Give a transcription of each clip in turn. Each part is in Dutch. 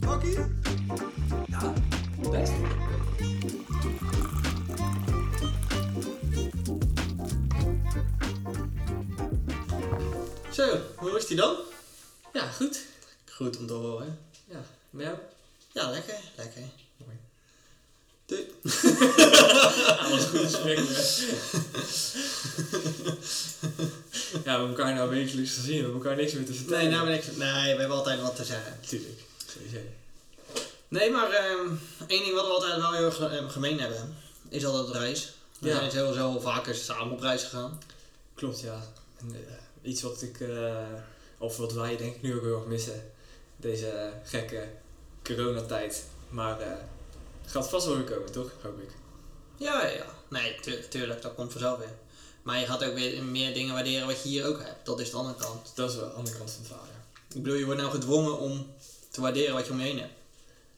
Bakkie? Ja, best. Zo, hoe is die dan? Ja, goed. Goed om te horen. Ja? Ja, lekker, lekker. Mooi. Doei. Alles goed gesprek, Ja, we hebben elkaar nou wekelijks gezien, we hebben elkaar niks meer te vertellen. Nee, nou ben ik... Nee, we hebben altijd wat te zeggen. Tuurlijk, sowieso. Nee, maar ehm één ding wat we altijd wel heel erg eh, gemeen hebben, is altijd het reis. We Ja. zijn sowieso al vaker samen op reis gegaan. Klopt, ja. En, eh, iets wat ik, eh, of wat wij denk ik nu ook heel erg missen, deze gekke coronatijd. Maar eh gaat vast wel weer komen, toch? Hoop ik. Ja, ja, ja. Nee, tu- tuurlijk, dat komt vanzelf weer. Maar je gaat ook weer meer dingen waarderen wat je hier ook hebt. Dat is de andere kant. Dat is wel de andere kant van het verhaal, ja. Ik bedoel, je wordt nou gedwongen om te waarderen wat je om je heen hebt.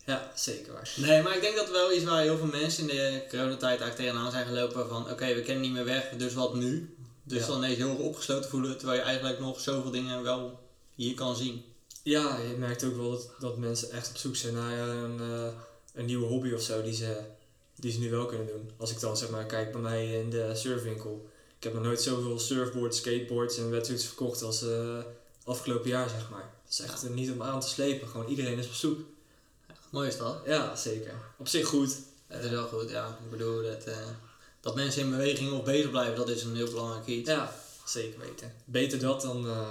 Ja, zeker waar. Nee, maar ik denk dat wel iets waar heel veel mensen in de coronatijd eigenlijk tegenaan zijn gelopen van oké, we kennen niet meer weg, dus wat nu? Dus Ja. dan ineens heel erg opgesloten voelen, terwijl je eigenlijk nog zoveel dingen wel hier kan zien. Ja, je merkt ook wel dat, dat mensen echt op zoek zijn naar een, eh, een nieuwe hobby of zo die ze, die ze nu wel kunnen doen. Als ik dan zeg maar kijk bij mij in de surfwinkel. Ik heb nog nooit zoveel surfboards, skateboards en wetsuits verkocht als eh, afgelopen jaar zeg maar. Het is echt Ja. niet om aan te slepen, gewoon iedereen is op zoek. Mooi is dat. Ja, zeker. Op zich goed. Het is wel goed, ja. Ik bedoel, dat, eh, dat mensen in beweging of bezig blijven, dat is een heel belangrijk iets. Ja, zeker weten. Beter dat dan eh,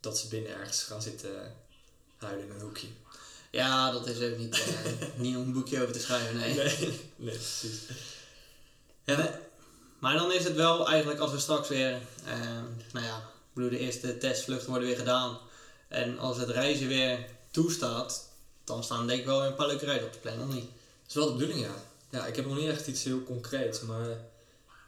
dat ze binnen ergens gaan zitten huilen in een hoekje. Ja, dat is ook niet, eh, niet om een boekje over te schrijven, nee. Nee, nee precies. Ja. Maar dan is het wel eigenlijk als we straks weer, nou ja, bedoel, de eerste testvluchten worden weer gedaan. En als het reizen weer toestaat, dan staan denk ik wel een paar leuke reizen op de planning, of niet? Dat is wel de bedoeling, ja. Ja, ik heb nog niet echt iets heel concreets, maar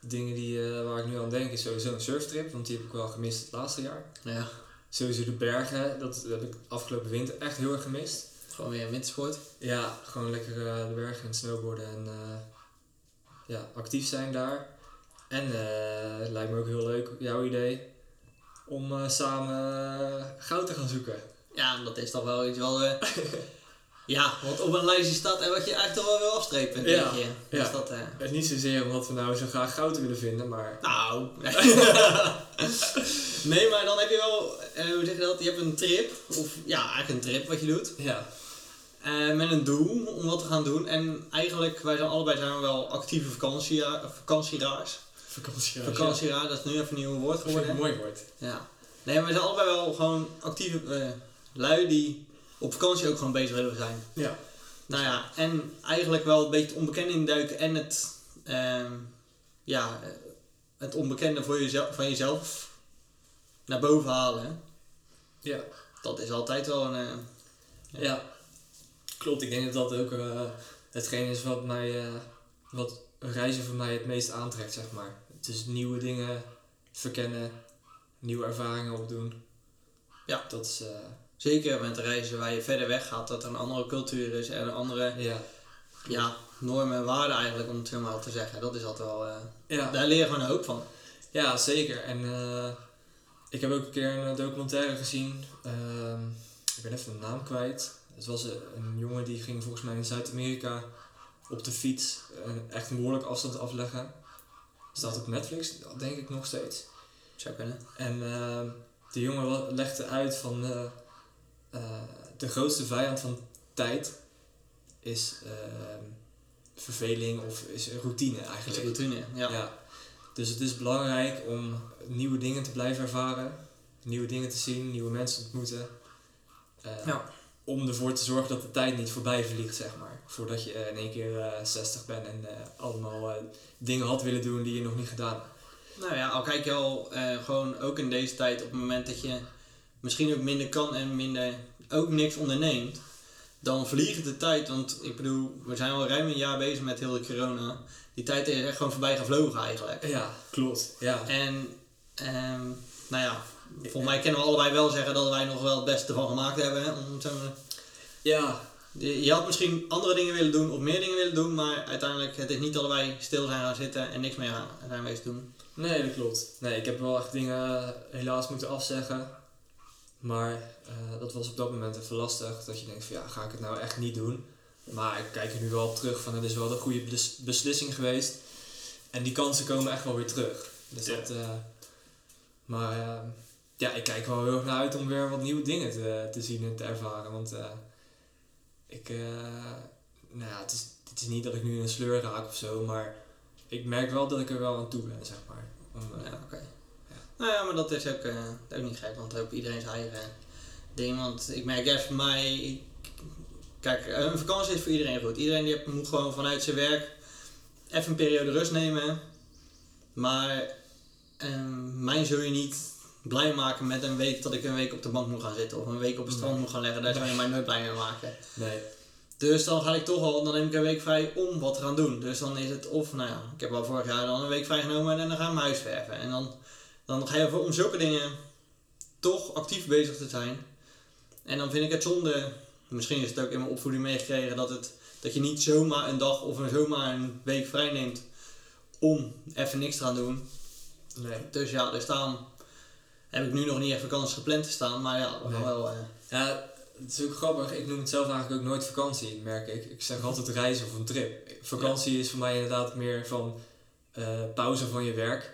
dingen die, eh, waar ik nu aan denk is sowieso een surftrip, want die heb ik wel gemist het laatste jaar. Ja, Sowieso de bergen, dat heb ik afgelopen winter echt heel erg gemist. gewoon weer een wintersport. Ja, gewoon lekker eh, de bergen en snowboarden en eh, ja, actief zijn daar. En het lijkt me ook heel leuk, jouw idee, om eh, samen eh, goud te gaan zoeken. Ja, dat is toch wel iets wat we... ja, wat op een lijstje staat en wat je eigenlijk toch wel wil afstrepen, Ja, denk je. Dus dat, eh, Het is niet zozeer omdat we nou zo graag goud willen vinden, maar Nou. nee, maar dan heb je wel, eh, hoe zeg je dat? Je hebt een trip, of ja, eigenlijk een trip wat je doet. ja, Eh, met een doel om wat te gaan doen. En eigenlijk, wij zijn allebei zijn we wel actieve vakantiera- vakantieraars. Vakantie. Vakantieraar, dat is nu even een nieuw woord geworden. een mooi woord. Ja. Nee, maar we zijn allebei wel gewoon actieve eh, lui die op vakantie ook gewoon bezig willen zijn. Ja. Nou ja, en eigenlijk wel een beetje het onbekende induiken en het, ehm, ja, het onbekende voor jezelf, van jezelf naar boven halen. Ja. Dat is altijd wel een... eh, Ja, klopt. Ik denk dat dat ook eh, hetgeen is wat mij, wat reizen voor mij het meest aantrekt, zeg maar. Dus nieuwe dingen verkennen, nieuwe ervaringen opdoen. Ja. Dat is, eh, zeker met reizen waar je verder weg gaat, dat er een andere cultuur is en een andere ja. ja, normen en waarden eigenlijk, om het zo maar te zeggen. Dat is altijd wel... eh, Ja. Daar leer je gewoon een hoop van. ja, zeker. En eh, ik heb ook een keer een documentaire gezien. Ehm, ik ben even de naam kwijt. Het was een, jongen die ging volgens mij in Zuid-Amerika op de fiets echt een behoorlijke afstand afleggen. Staat op Netflix, denk ik nog steeds. Zou kunnen. En ehm, de jongen legde uit van eh, eh, de grootste vijand van tijd is ehm, verveling of is routine is eigenlijk. routine, ja. Ja. Dus het is belangrijk om nieuwe dingen te blijven ervaren, nieuwe dingen te zien, nieuwe mensen te ontmoeten. Eh, Ja. Om ervoor te zorgen dat de tijd niet voorbij vliegt, zeg maar. Voordat je eh, in één keer eh 60 bent en eh, allemaal eh, dingen had willen doen die je nog niet gedaan hebt. Nou ja, al kijk je al eh, gewoon ook in deze tijd op het moment dat je misschien ook minder kan en minder ook niks onderneemt, dan vliegt de tijd. Want ik bedoel, we zijn al ruim een jaar bezig met heel de corona. Die tijd is echt gewoon voorbij gevlogen eigenlijk. Ja, klopt. Ja. En ehm, nou ja, volgens mij kunnen we allebei wel zeggen dat wij nog wel het beste ervan gemaakt hebben. Hè? Om Ja, je je had misschien andere dingen willen doen of meer dingen willen doen, maar uiteindelijk het is niet dat wij stil zijn gaan zitten en niks meer gaan, zijn wezen doen. nee, dat klopt. Nee, ik heb wel echt dingen helaas moeten afzeggen. Maar eh, dat was op dat moment even lastig. Dat je denkt van ja, ga ik het nou echt niet doen? Maar ik kijk er nu wel op terug van het is wel een goede bes- beslissing geweest. En die kansen komen echt wel weer terug. Dus Ja. dat, eh, maar eh, ja, ik kijk wel heel erg naar uit om weer wat nieuwe dingen te, te zien en te ervaren. Want eh, ik, eh, nou ja, het is, het is niet dat ik nu in een sleur raak of zo, maar ik merk wel dat ik er wel aan toe ben, zeg maar. Om, eh, Ja, oké. Nou ja, maar dat is ook, ook niet gek, want ook iedereen zijn eigen ding. Want ik merk juist voor mij, ik- kijk, een vakantie is voor iedereen goed. Iedereen die moet gewoon vanuit zijn werk even een periode rust nemen. Maar ehm, mij zul je niet blij maken met een week dat ik een week op de bank moet gaan zitten of een week op het strand moet gaan leggen. Daar zou je mij nooit blij mee maken. nee, Dus dan ga ik toch al, dan neem ik een week vrij om wat te gaan doen. Dus dan is het of, nou ja, ik heb al vorig jaar dan een week vrijgenomen en dan ga ik mijn huis verven. En dan, dan ga je voor, om zulke dingen toch actief bezig te zijn. En dan vind ik het zonde, misschien is het ook in mijn opvoeding meegekregen, dat, het, dat je niet zomaar een dag of een, zomaar een week vrij neemt om even niks te gaan doen. nee. Dus ja, dus daarom heb ik nu nog niet echt vakantie gepland te staan. Maar ja, we gaan Nee. wel... eh, Ja, het is ook grappig. Ik noem het zelf eigenlijk ook nooit vakantie, merk ik. Ik zeg altijd reizen of een trip. Vakantie is voor mij inderdaad meer van eh, pauze van je werk.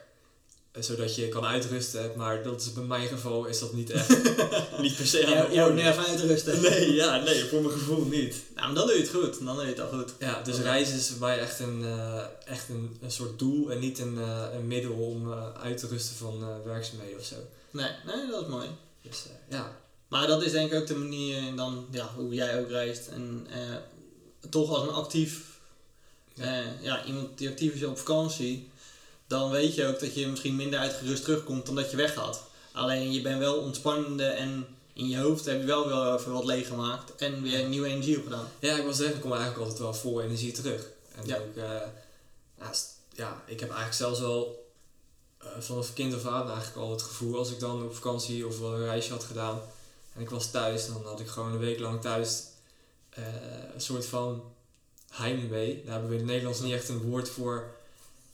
eh, Zodat je kan uitrusten. Maar dat is bij mijn geval is dat niet echt. niet per se aan ja, de orde. uitrusten. Nee, ja, nee, voor mijn gevoel niet. Nou, maar dan doe je het goed. Dan doe je het al goed. Ja, dus reizen is voor mij echt een, eh, echt een, een soort doel en niet een, eh, een middel om eh, uit te rusten van eh, werkzaamheden of zo. Nee, nee, dat is mooi. Dus eh, ja, Maar dat is denk ik ook de manier dan, ja, hoe jij ook reist. En eh, toch als een actief, Ja. eh, ja, iemand die actief is op vakantie, dan weet je ook dat je misschien minder uitgerust terugkomt dan dat je weggaat. Alleen je bent wel ontspannende en in je hoofd heb je wel wel even wat leeggemaakt en weer nieuwe energie opgedaan. Ja, ik wil zeggen, ik kom eigenlijk altijd wel vol energie terug. En Ja. ook, ja, ja, ik heb eigenlijk zelfs wel eh, vanaf kind af aan eigenlijk al het gevoel, als ik dan op vakantie of wel een reisje had gedaan en ik was thuis, dan had ik gewoon een week lang thuis eh, een soort van heimwee. Daar hebben we in het Nederlands niet echt een woord voor,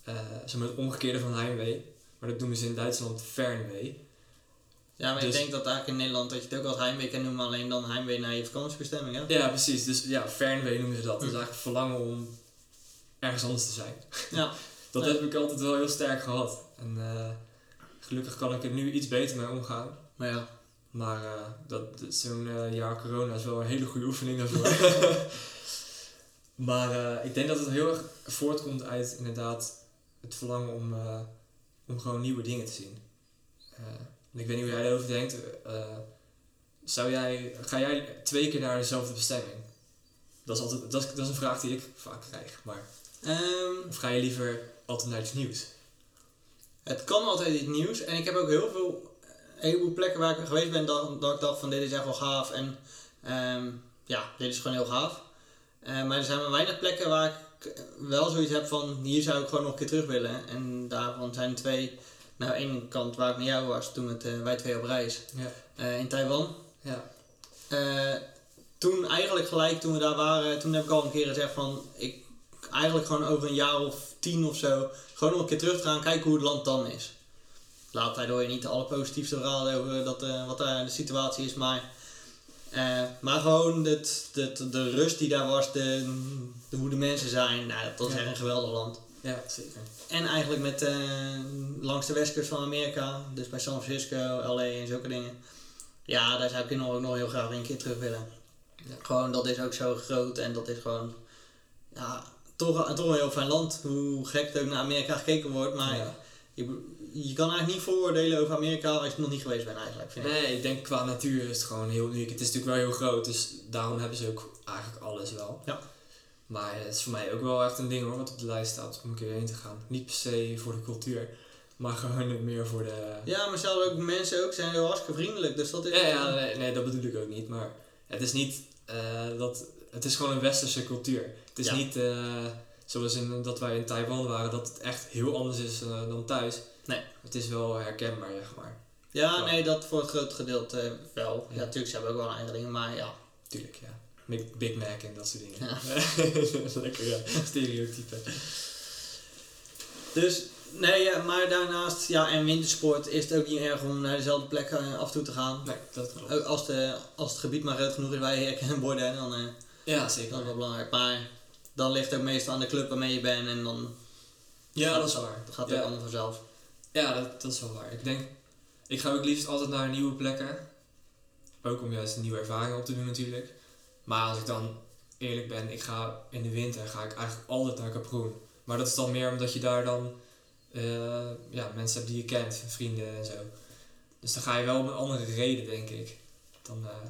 eh zeg maar het omgekeerde van heimwee. Maar dat noemen ze in Duitsland fernwee. Ja, maar ik Dus- denk dat eigenlijk in Nederland dat je het ook als heimwee kan noemen, alleen dan heimwee naar je vakantiebestemming, hè? Ja, precies. Dus ja, fernwee noemen ze dat. Hm. eigenlijk verlangen om ergens anders te zijn. Ja. Dat heb ik altijd wel heel sterk gehad. En eh, gelukkig kan ik er nu iets beter mee omgaan. Maar ja, Maar eh, dat, zo'n eh, jaar corona is wel een hele goede oefening daarvoor. maar ik denk dat het heel erg voortkomt uit inderdaad het verlangen om, om gewoon nieuwe dingen te zien. En ik weet niet hoe jij erover denkt. zou jij, ga jij twee keer naar dezelfde bestemming? Dat is, altijd, dat, is, dat is een vraag die ik vaak krijg. Maar, Ehm, of ga je liever altijd naar iets nieuws? Het kan altijd iets nieuws. En ik heb ook heel veel, een heleboel plekken waar ik geweest ben dat, dat ik dacht van dit is echt wel gaaf. En ehm, ja, dit is gewoon heel gaaf. Eh, maar er zijn maar weinig plekken waar ik wel zoiets heb van hier zou ik gewoon nog een keer terug willen. En daarvan zijn er twee. Nou, één kant waar ik met jou was toen met eh, wij twee op reis Ja. eh, in Taiwan. Ja. Eh, toen eigenlijk gelijk toen we daar waren, toen heb ik al een keer gezegd van ik eigenlijk gewoon over een jaar of tien of zo gewoon nog een keer terug te gaan kijken hoe het land dan is. Laat daardoor je niet de allerpositiefste verhalen over dat, eh, wat daar de situatie is, maar, eh, maar gewoon het, het, de rust die daar was, de, de, hoe de mensen zijn, nou, dat Ja. echt een geweldig land. ja, zeker. En eigenlijk met eh, langs de westkust van Amerika, dus bij San Francisco, LA en zulke dingen. Ja, daar zou ik nog, ook nog heel graag een keer terug willen. Ja. Gewoon, dat is ook zo groot en dat is gewoon, ja, toch, toch een heel fijn land. Hoe gek het ook naar Amerika gekeken wordt, maar Ja. je, je kan eigenlijk niet vooroordelen over Amerika als je nog niet geweest bent eigenlijk, vind. Nee, ik denk qua natuur is het gewoon heel uniek. Het is natuurlijk wel heel groot, dus daarom hebben ze ook eigenlijk alles wel. Ja. Maar het is voor mij ook wel echt een ding hoor, wat op de lijst staat om een keer heen te gaan. Niet per se voor de cultuur, maar gewoon meer voor de... Ja, maar zelfs ook mensen ook zijn heel hartstikke vriendelijk, dus dat is... ja, ja, nee, nee, dat bedoel ik ook niet. Maar het is niet eh, dat... Het is gewoon een westerse cultuur. Het is Ja. niet eh, zoals in, dat wij in Taiwan waren, dat het echt heel anders is eh, dan thuis. Nee. Het is wel herkenbaar, zeg maar. Ja, Ja. nee, dat voor het grote gedeelte wel. Ja, Ja. natuurlijk, ze hebben ook wel een eigen dingen, maar ja. Tuurlijk, ja. Big, Mac en dat soort dingen. Ja. Lekker, ja. Stereotype. Dus Nee, ja, maar daarnaast, ja, en wintersport is het ook niet erg om naar dezelfde plek eh, af en toe te gaan. Nee, dat klopt. Ook als, de, als het gebied maar groot genoeg is waar je hekken en borden, dan eh, Ja, dat zeker. is wel belangrijk. Maar dan ligt het ook meestal aan de club waarmee je bent en dan Ja, dat is waar. gaat het Ja. ook allemaal vanzelf. Ja, dat, dat is wel waar. Ik denk, ik ga ook liefst altijd naar nieuwe plekken. Ook om juist een nieuwe ervaring op te doen natuurlijk. Maar als ik dan eerlijk ben, ik ga in de winter ga ik eigenlijk altijd naar Kaproen. Maar dat is dan meer omdat je daar dan eh, ja, mensen hebt die je kent, vrienden en zo. Dus dan ga je wel om een andere reden, denk ik. Dan, eh,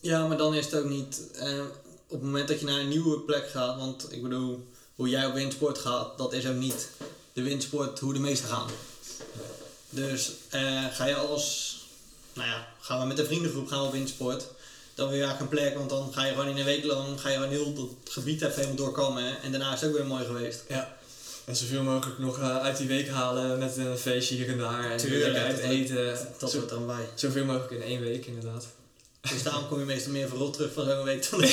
Ja, maar dan is het ook niet eh, op het moment dat je naar een nieuwe plek gaat, want ik bedoel, hoe jij op windsport gaat, dat is ook niet de windsport hoe de meesten gaan. Dus eh, ga je als, nou ja, gaan we met een vriendengroep gaan op windsport, dan wil je eigenlijk een plek, want dan ga je gewoon in een week lang, ga je gewoon heel het gebied even helemaal doorkomen en daarna is het ook weer mooi geweest. Ja. En zoveel mogelijk nog eh, uit die week halen met een feestje hier en daar. En Tuurlijk, lekker uit dat- eten. Dat Zo- hoort dan bij. zoveel mogelijk in één week, inderdaad. Dus daarom kom je meestal meer verrot terug van zo'n week dan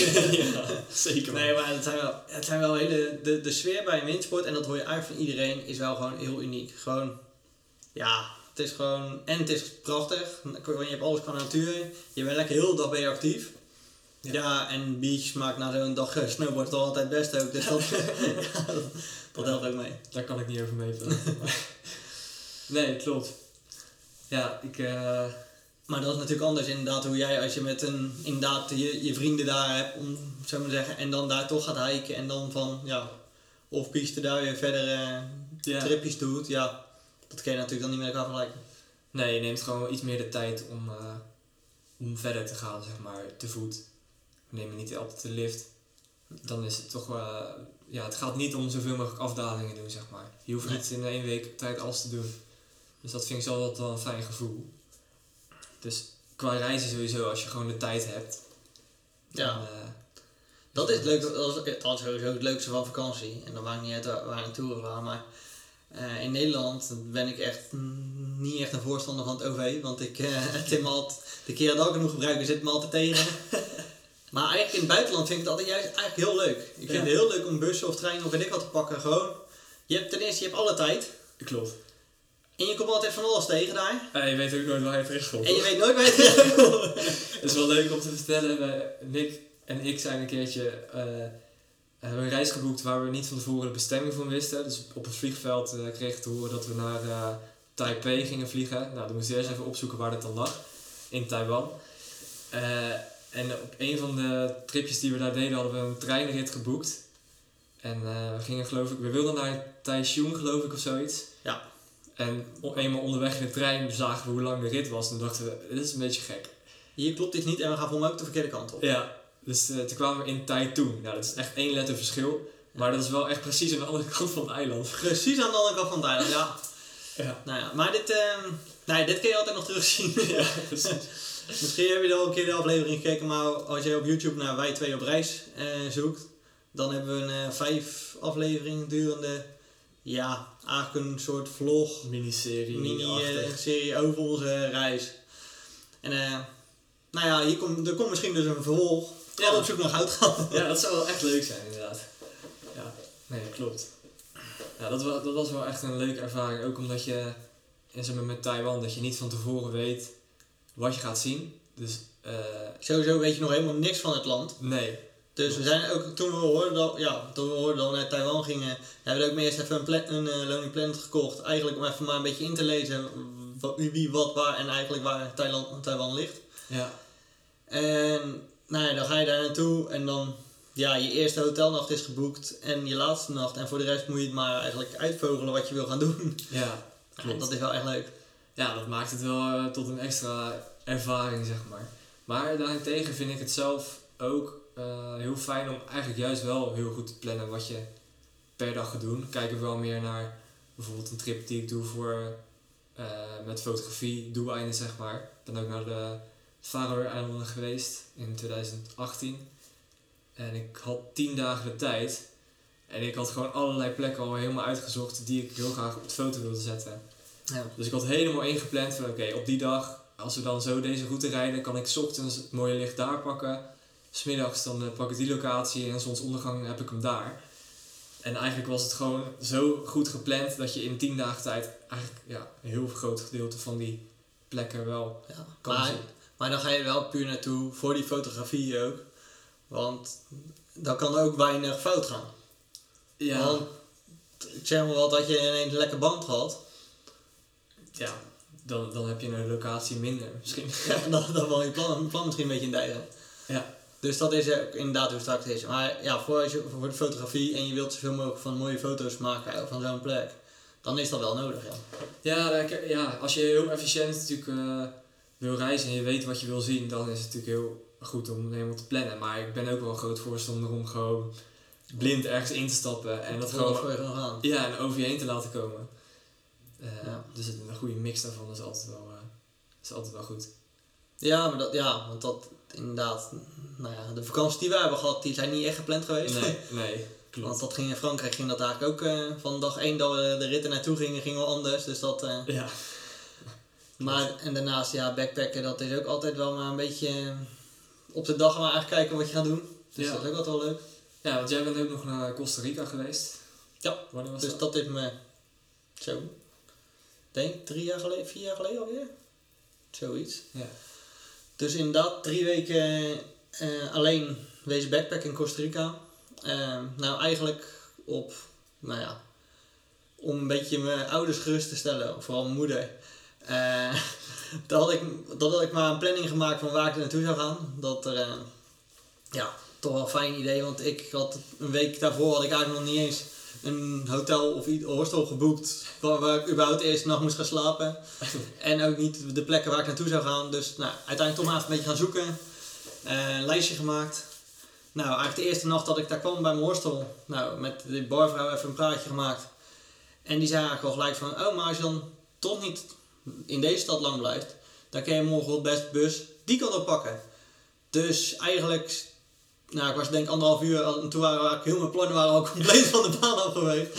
ja, zeker. Nee, maar het zijn wel, het zijn wel hele. De, de sfeer bij een windsport, en dat hoor je eigenlijk van iedereen, is wel gewoon heel uniek. Gewoon, ja, het is gewoon. En het is prachtig, want je hebt alles qua natuur. Je bent lekker heel de dag ben je actief. Ja. Ja, en biertjes maakt na zo'n dag eh, snowboard toch altijd best ook. Dus dat, ja, dat, dat helpt ook mee. Daar kan ik niet over maar- nee, klopt. Ja, ik... eh, Maar dat is natuurlijk anders inderdaad hoe jij als je met een, inderdaad je, je vrienden daar hebt, om zo maar zeggen, en dan daar toch gaat hiken en dan van, ja, of piste daar weer verder eh, tripjes doet, ja, dat kan je natuurlijk dan niet met elkaar vergelijken. Nee, je neemt gewoon wel iets meer de tijd om, eh, om verder te gaan, zeg maar, te voet. We nemen niet altijd de lift. Dan is het toch... eh, ja, het gaat niet om zoveel mogelijk afdalingen doen, zeg maar. Je hoeft Nee. niet in één week tijd alles te doen. Dus dat vind ik zo altijd wel een fijn gevoel. Dus qua reizen sowieso, als je gewoon de tijd hebt. Ja. dan, eh, Dat is het leuke, dat is, sowieso het leukste van vakantie. En dan maakt niet uit waar waar we naartoe gaan, maar eh, in Nederland ben ik echt niet echt een voorstander van het OV, want ik, het zit me altijd, de keer dat ik het moet gebruiken zit me altijd tegen. maar eigenlijk in het buitenland vind ik het altijd juist eigenlijk heel leuk. Ik vind Ja. het heel leuk om bussen of treinen of weet ik wat te pakken. Gewoon, je hebt ten eerste, je hebt alle tijd. Klopt. En je komt altijd van alles tegen daar. Eh, je weet ook nooit waar je terecht komt. En je weet nooit waar je Het is wel leuk om te vertellen. We, Nick en ik zijn een keertje eh, hebben een reis geboekt waar we niet van tevoren de bestemming van wisten. Dus op het vliegveld eh kregen we te horen dat we naar eh, Taipei gingen vliegen. Nou, dan moesten we eerst even opzoeken waar dat dan lag. In Taiwan. En op een van de tripjes die we daar deden hadden we een treinrit geboekt. En we gingen geloof ik, we wilden naar Taichung geloof ik of zoiets. En o- eenmaal onderweg in de trein zagen we hoe lang de rit was. En dachten we, dit is een beetje gek. Hier klopt iets niet en we gaan voor mij ook de verkeerde kant op. Ja, dus eh, toen kwamen we in Taitung. Nou, dat is echt één letter verschil. Maar dat is wel echt precies aan de andere kant van het eiland. Precies aan de andere kant van het eiland, ja. Ja, Nou ja, maar dit, ehm nee, dit kun je altijd nog terugzien. ja precies. Misschien heb je al een keer de aflevering gekeken, maar als je op YouTube naar Wij Twee op Reis eh, zoekt, dan hebben we een eh, vijf afleveringen durende, ja, eigenlijk een soort vlog, Miniserie. mini-serie over onze reis. En eh, nou ja, hier komt, er komt misschien dus een vervolg. Ja. Ja. op zoek naar goudgat. ja, dat zou wel echt leuk zijn, inderdaad. Ja, nee, klopt. Ja, dat, dat was wel echt een leuke ervaring. Ook omdat je, zeg maar met Taiwan, dat je niet van tevoren weet wat je gaat zien. Dus, eh, Sowieso weet je nog helemaal niks van het land. nee. Dus we zijn ook, toen we hoorden dat, ja, toen we hoorden dat we naar Taiwan gingen, hebben we ook eerst even een, pla- een eh, Lonely Planet gekocht. Eigenlijk om even maar een beetje in te lezen wat, wie, wat, waar en eigenlijk waar Thailand, Taiwan ligt. Ja, En nou ja, dan ga je daar naartoe en dan, ja, je eerste hotelnacht is geboekt en je laatste nacht. En voor de rest moet je het maar eigenlijk uitvogelen wat je wil gaan doen. ja, klopt. dat is wel echt leuk. Ja, dat maakt het wel eh, tot een extra ervaring, zeg maar. Maar daarentegen vind ik het zelf ook eh, heel fijn om eigenlijk juist wel heel goed te plannen wat je per dag gaat doen. Kijk er wel meer naar bijvoorbeeld een trip die ik doe voor, eh, met fotografie, doeleinden zeg maar. Ik ben ook naar de Faroe-eilanden geweest in 2018. En ik had tien dagen de tijd. En ik had gewoon allerlei plekken al helemaal uitgezocht die ik heel graag op de foto wilde zetten. Ja. Dus ik had helemaal ingepland van oké, op die dag, als we dan zo deze route rijden, kan ik ochtends het mooie licht daar pakken. Smiddags dan eh, pak ik die locatie en zonsondergang heb ik hem daar. En eigenlijk was het gewoon zo goed gepland dat je in tien dagen tijd eigenlijk ja, een heel groot gedeelte van die plekken wel Ja. kan Maar, zien. maar dan ga je wel puur naartoe voor die fotografie ook. Want dan kan er ook weinig fout gaan. Ja, Want ik zeg maar wat, dat je ineens een lekker band had. ja dan, dan heb je een locatie minder misschien. Ja, dan, dan val je plan, plan misschien een beetje in dijden. Ja. Dus dat is ook inderdaad hoe straks is. Maar ja, voor, als je, voor de fotografie en je wilt zoveel mogelijk van mooie foto's maken van zo'n plek, dan is dat wel nodig, ja. Ja, ja, als je heel efficiënt natuurlijk eh, wil reizen en je weet wat je wil zien, dan is het natuurlijk heel goed om helemaal te plannen. Maar ik ben ook wel een groot voorstander om gewoon blind ergens in te stappen en dat Gewoon gewoon voor je gaan. ja, en over je heen te laten komen. Eh, Ja. Dus een goede mix daarvan is altijd wel, eh, is altijd wel goed. Ja, maar dat, ja, want dat inderdaad, nou ja, de vakanties die wij hebben gehad, die zijn niet echt gepland geweest. Nee, nee, klopt. Want dat ging in Frankrijk ging dat eigenlijk ook eh, van dag 1 dat we de ritten naartoe gingen, ging wel anders. Dus dat, eh, Ja, maar en daarnaast, ja, backpacken, dat is ook altijd wel maar een beetje eh, op de dag maar eigenlijk kijken wat je gaat doen. Dus Ja. dat is ook altijd wel leuk. ja, want jij bent ook nog naar Costa Rica geweest. Ja, Wanneer was Dus dat? dat is me, zo, denk drie jaar geleden, vier jaar geleden alweer. Zoiets. Ja. Dus inderdaad, drie weken eh, alleen wezen backpacken in Costa Rica. Eh, nou, eigenlijk op, nou ja, om een beetje mijn ouders gerust te stellen, vooral mijn moeder. Eh, dat, had ik, dat had ik maar een planning gemaakt van waar ik naartoe zou gaan. Dat er, ja, toch wel een fijn idee, want ik had een week daarvoor had ik eigenlijk nog niet eens een hotel of iets- hostel geboekt waar, ik überhaupt de eerste nacht moest gaan slapen. en ook niet de plekken waar ik naartoe zou gaan. Dus nou, uiteindelijk toch maar even een beetje gaan zoeken. Eh, een lijstje gemaakt. Nou, eigenlijk de eerste nacht dat ik daar kwam bij mijn hostel. Nou, met de barvrouw even een praatje gemaakt. En die zei eigenlijk al gelijk van, oh, maar als je dan toch niet in deze stad lang blijft, dan kun je morgen wel best bus die kant op pakken. Dus eigenlijk, nou, ik was denk ik anderhalf uur en toen waren heel mijn plannen waren al compleet van de baan af geweest.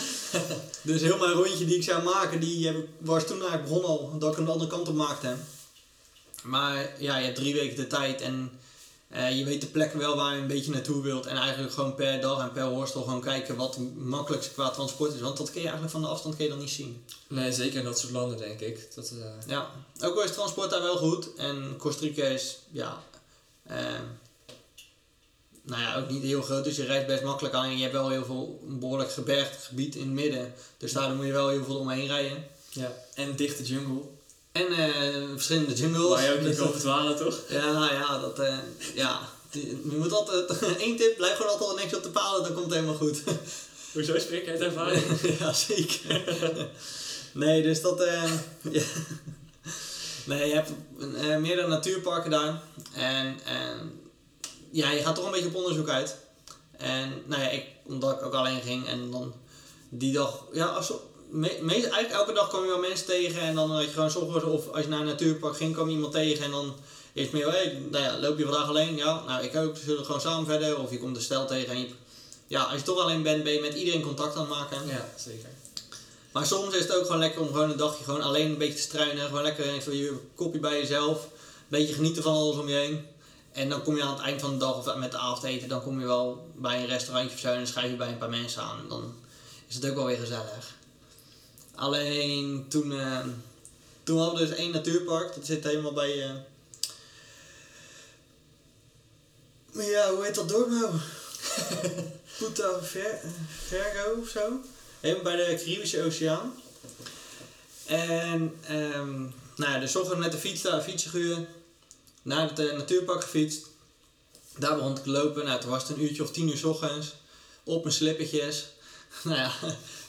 dus heel mijn rondje die ik zou maken, die heb ik, was toen eigenlijk begonnen al, dat ik hem de andere kant op maakte. Maar ja, je hebt drie weken de tijd en eh, je weet de plekken wel waar je een beetje naartoe wilt. En eigenlijk gewoon per dag en per hostel gewoon kijken wat het makkelijkste qua transport is. Want dat kun je eigenlijk van de afstand kun je dan niet zien. Nee, zeker in dat soort landen denk ik. Dat, eh, Ja, ook al is transport daar wel goed. En Costa Rica is, ja, eh, nou ja, ook niet heel groot. Dus je rijdt best makkelijk aan. En je hebt wel heel veel een behoorlijk gebergd gebied in het midden. Dus daar moet je wel heel veel omheen rijden. ja. En dichte jungle. En eh, verschillende jungles. Waar je ook niet Dus kan dat- verdwalen, toch? Ja, ja, dat, eh, ja. Je moet altijd, één tip, blijf gewoon altijd niks op de palen, dan komt het helemaal goed. Hoezo spreek je uit ervaring? ja, zeker. nee, dus dat, eh, ja. Nee, je hebt meerdere natuurparken daar. En, en ja, je gaat toch een beetje op onderzoek uit. En nou ja, ik, omdat ik ook alleen ging en dan die dag, ja, als, me, me- eigenlijk elke dag kwam je wel mensen tegen en dan had je gewoon 's ochtends of als je naar een natuurpark ging, kwam je iemand tegen en dan is het meer, hey, nou ja, loop je vandaag alleen? Ja, nou ik ook, zullen we gewoon samen verder? Of je komt de stel tegen en je, ja, als je toch alleen bent, ben je met iedereen contact aan het maken. Ja, zeker. Maar soms is het ook gewoon lekker om gewoon een dagje gewoon alleen een beetje te struinen. Gewoon lekker even je kopje bij jezelf. Een beetje genieten van alles om je heen. En dan kom je aan het eind van de dag of met de avondeten, dan kom je wel bij een restaurantje of zo en dan schrijf je bij een paar mensen aan. En dan is het ook wel weer gezellig. Alleen toen, eh, toen hadden we dus één natuurpark, dat zit helemaal bij. eh ja, hoe heet dat dorp nou? Puta Ver Vergo of zo? Helemaal bij de Caribische Oceaan. En, ehm nou ja, dus ochtend met de fiets daar, fietsen gehuurd. Naar het eh, natuurpark gefietst. Daar begon ik lopen. Nou, toen was het een uurtje of tien uur 's ochtends. Op mijn slippertjes. nou ja,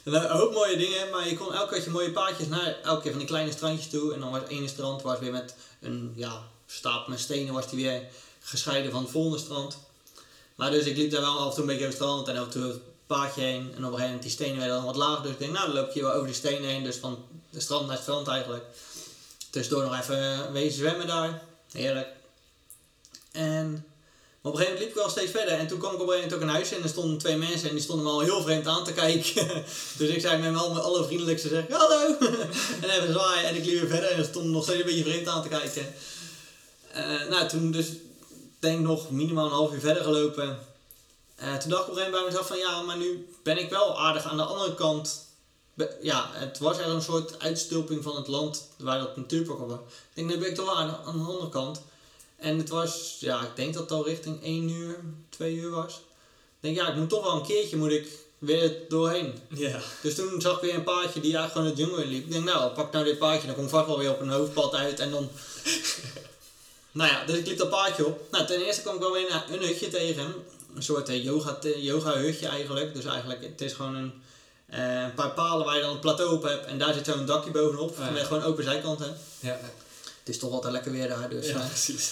een hoop mooie dingen. Maar je kon elke keer mooie paadjes naar elke keer van die kleine strandjes toe. En dan was het ene strand was weer met een ja, stapel met stenen was die weer gescheiden van het volgende strand. Maar dus ik liep daar wel af en toe een beetje over het strand en af en toe het paadje heen. En op een gegeven moment die stenen werden dan wat lager. Dus ik denk, nou dan loop je wel over die stenen heen. Dus van de strand naar het strand eigenlijk. Tussendoor nog even eh, wezen zwemmen daar. Heerlijk. En op een gegeven moment liep ik wel steeds verder. En toen kwam ik op een gegeven moment ook een huis in. En er stonden twee mensen en die stonden me al heel vreemd aan te kijken. dus ik zei met mijn alle- allervriendelijkste zeg hallo. en even zwaaien. En ik liep weer verder en ze stonden nog steeds een beetje vreemd aan te kijken. Eh, nou, toen dus denk nog minimaal een half uur verder gelopen. Eh, toen dacht ik op een gegeven moment bij mezelf van ja, maar nu ben ik wel aardig aan de andere kant. Ja, het was echt een soort uitstulping van het land waar dat natuurpark op was. Ik denk, nu ben ik toch wel aan, de- andere kant. En het was, ja, ik denk dat het al richting 1 uur, 2 uur was. Ik denk, ja, ik moet toch wel een keertje moet ik weer doorheen. Ja. Dus toen zag ik weer een paardje die eigenlijk gewoon de jungle liep. Ik denk, nou, pak nou dit paardje, dan kom ik vast wel weer op een hoofdpad uit en dan... nou ja, dus ik liep dat paardje op. Nou, ten eerste kwam ik wel weer een, een hutje tegen. Een soort eh, yoga, yoga hutje eigenlijk. Dus eigenlijk, het is gewoon een, eh, een paar palen waar je dan een plateau op hebt. En daar zit zo'n dakje bovenop, Ah, ja. met gewoon open zijkanten. Ja, Het is toch altijd lekker weer daar, dus... ja precies.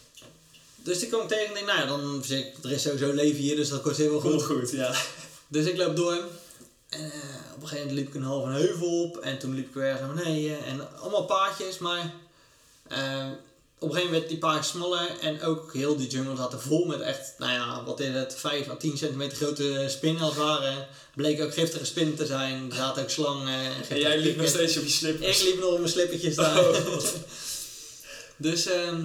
dus die kwam ik tegen en denk, nou ja, dan zeg ik, er is sowieso leven hier, dus dat kost heel Goed, goed. goed, ja. Dus ik loop door. En eh, op een gegeven moment liep ik een halve heuvel op. En toen liep ik weer ergens naar beneden. En allemaal paardjes, maar... eh, op een gegeven moment werd die paardjes smaller. En ook heel die jungle zat er vol met echt, nou ja, wat is het, 5 à 10 centimeter grote spinnen als het ware. Bleken ook giftige spinnen te zijn. Er zaten ook slangen. En, En jij liep nog steeds op je slippers. Ik liep nog op mijn slippertjes daar. Oh. dus, ehm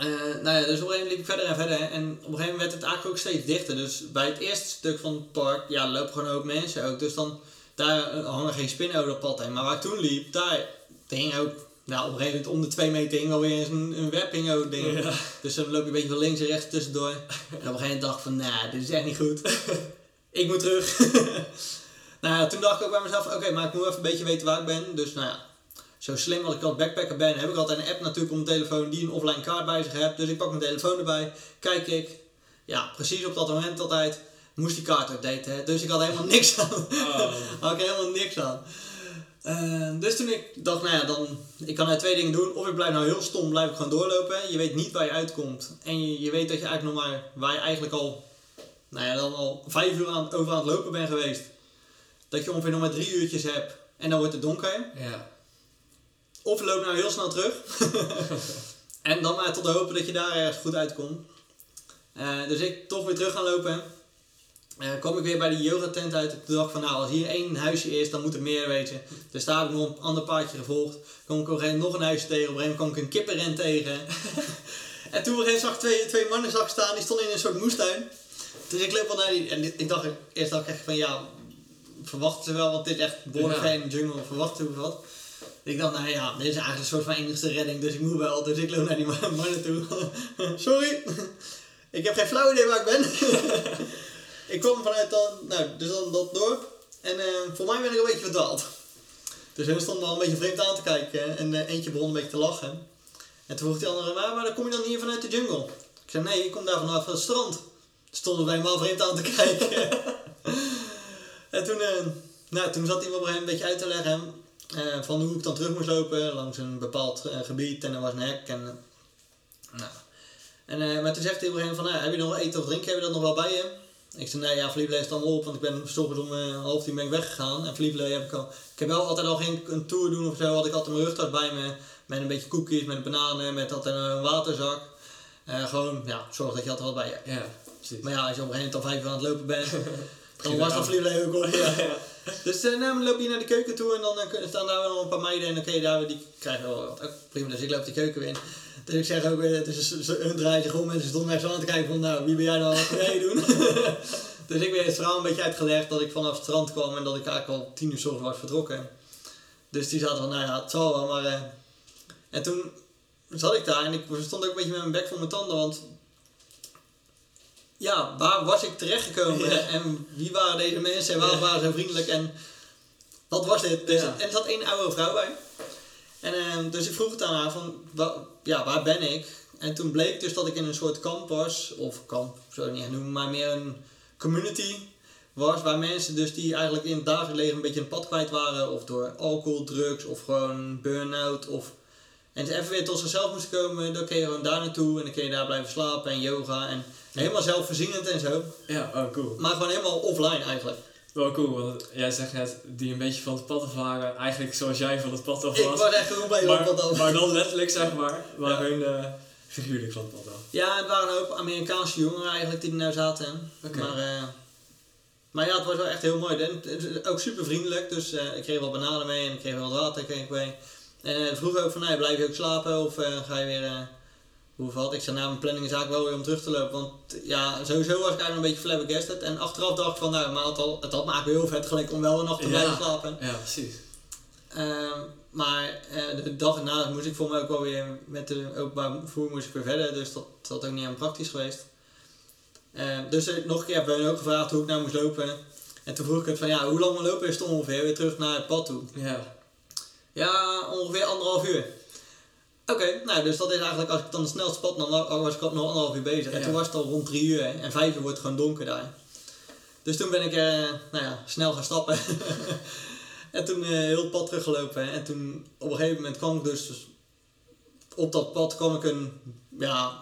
eh, nou ja, dus op een gegeven moment liep ik verder en verder. En op een gegeven moment werd het eigenlijk ook steeds dichter. Dus bij het eerste stuk van het park, ja, lopen gewoon ook mensen ook. Dus dan, daar hangen geen spinnen over dat pad heen. Maar waar ik toen liep, daar hing ook, nou op een gegeven moment om de twee meter hing wel weer een, een ook ding. Ja. Dus dan loop je een beetje van links en rechts tussendoor. En op een gegeven moment dacht ik van, nou, dit is echt niet goed. ik moet terug. nou ja, toen dacht ik ook bij mezelf, oké, maar ik moet even een beetje weten waar ik ben. Dus nou ja, zo slim als ik als backpacker ben, heb ik altijd een app natuurlijk op mijn telefoon die een offline kaart bij zich heeft. Dus ik pak mijn telefoon erbij, kijk ik. Ja, precies op dat moment altijd moest die kaart updaten. hè. Dus ik had helemaal niks aan. Oh. had ik helemaal niks aan. Eh, dus toen ik dacht, nou ja, dan, ik kan nou twee dingen doen. Of ik blijf nou heel stom, blijf ik gewoon doorlopen. Je weet niet waar je uitkomt. En je, je weet dat je eigenlijk nog maar, waar je eigenlijk al, nou ja, dan al vijf uur aan, over aan het lopen bent geweest. Dat je ongeveer nog maar drie uurtjes hebt. En dan wordt het donker. Ja. Of je loopt nou heel snel terug. en dan maar tot hopen dat je daar ergens goed uitkomt. Eh, dus ik toch weer terug gaan lopen. Eh kwam ik weer bij die yoga tent uit. Toen dacht van nou, als hier één huisje is, dan moet er meer wezen. Dus daar heb ik nog een ander paardje gevolgd. Kom ik op een nog een huisje tegen. Op een gegeven moment kwam ik een kippenren tegen. en toen op een gegeven moment zag ik twee, twee mannen zag staan. Die stonden in een soort moestuin. Dus ik loop wel naar die... En dit- ik dacht, eerst dacht ik echt van ja, verwachten ze wel. Want dit is echt behoorlijk Ja. geen jungle. Verwachten ze wat. Ik dacht, nou ja, dit is eigenlijk een soort van enigste redding, dus ik moet wel. Dus ik loop naar die man- mannen toe. Sorry, ik heb geen flauw idee waar ik ben. Ik kwam vanuit dan, nou, dus dan dat dorp. En eh voor mij ben ik een beetje verdwaald. Dus hun stonden al een beetje vreemd aan te kijken. En eh, eentje begon een beetje te lachen. En toen vroeg die andere, maar, maar kom je dan hier vanuit de jungle? Ik zei, nee, ik kom daar vanaf het strand. Stonden we helemaal vreemd aan te kijken. en toen, eh, nou, toen zat hij op een beetje uit te leggen. van hoe ik dan terug moest lopen langs een bepaald gebied. En er was een hek. En, nou. en, maar toen zegt hij moment van, nou, heb je nog wel eten of drinken? Heb je dat nog wel bij je? Ik zei, nee, ja, Vlievlee is dan op, want ik ben s ochtends om eh, half tien ben ik weggegaan. En Vlievlee heb ik al... Ik heb wel altijd al geen een tour doen of zo, had ik altijd mijn rugtas bij me. Met een beetje koekjes, met bananen, met altijd een waterzak. Eh, gewoon, ja, zorg dat je altijd wat bij je hebt. Ja, precies. Maar ja, als je op een gegeven moment al vijf uur aan het lopen bent, dan was dat aan. Vlievlee ook op. Ja. Dus nou, dan loop je naar de keuken toe en dan eh, staan daar wel een paar meiden en je daar die krijgen wel wat. Ook prima, dus ik loop die keuken weer in. Dus ik zeg ook weer, het is een, een draai zich om en ze stonden echt zo aan te kijken van, nou, wie ben jij dan, wat ga doen? dus ik weer het verhaal een beetje uitgelegd dat ik vanaf het strand kwam en dat ik eigenlijk al tien uur ochtends was vertrokken. Dus die zaten van, nou ja, het zal wel, maar... eh, en toen zat ik daar en ik stond ook een beetje met mijn bek vol mijn tanden, want... Ja, waar was ik terechtgekomen Ja. en wie waren deze mensen en waarom Ja. waren ze zo vriendelijk en wat was dit? Dus, Ja. En er zat één oude vrouw bij. En ehm, dus ik vroeg het aan haar van, wa- ja, waar ben ik? En toen bleek dus dat ik in een soort kamp was, of kamp, zou ik niet echt noemen, maar meer een community was, waar mensen dus die eigenlijk in het dagelijks leven een beetje een pad kwijt waren, of door alcohol, drugs, of gewoon burn-out, of... En ze even weer tot zichzelf moesten komen, dan kun je gewoon daar naartoe en dan kun je daar blijven slapen en yoga en helemaal zelfvoorzienend en zo. Ja, oh cool. Maar gewoon helemaal offline eigenlijk. Wel cool, want jij zegt net die een beetje van het pad waren. Eigenlijk zoals jij van het pad af Ik was. was echt gewoon bij maar, dat maar dan letterlijk zeg maar, maar hun eh, figuurlijk van het pad af. Ja, het waren een hoop Amerikaanse jongeren eigenlijk die er nou zaten. Maar, eh, maar ja, het was wel echt heel mooi. En ook super vriendelijk. Dus eh, ik kreeg wel bananen mee en ik kreeg wel wat water kreeg ik mee. En vroeg ook van, nou, blijf je ook slapen of ga je weer, hoeveel had ik? zei, na mijn planning is eigenlijk wel weer om terug te lopen. Want ja, sowieso was ik eigenlijk een beetje flabbergasted. En achteraf dacht ik van, nou, maar het, al, het had me eigenlijk heel vet gelijk om wel een nacht te Ja. blijven slapen. Ja, precies. Ehm, maar eh, de dag erna moest ik voor mij ook wel weer met de openbaar vervoer moest ik weer verder. Dus dat, dat ook niet aan praktisch geweest. Ehm, dus eh, nog een keer hebben we ook gevraagd hoe ik nou moest lopen. En toen vroeg ik het van, ja, hoe lang lopen is het ongeveer weer terug naar het pad toe? Ja. Ja, ongeveer anderhalf uur. Oké, nou dus dat is eigenlijk, als ik dan snelste pad dan was ik nog anderhalf uur bezig. En Ja. toen was het al rond drie uur en vijf uur wordt het gewoon donker daar. Dus toen ben ik eh, nou ja, snel gaan stappen. en toen eh, heel het pad teruggelopen. En toen op een gegeven moment kwam ik dus, dus op dat pad kwam ik een, ja,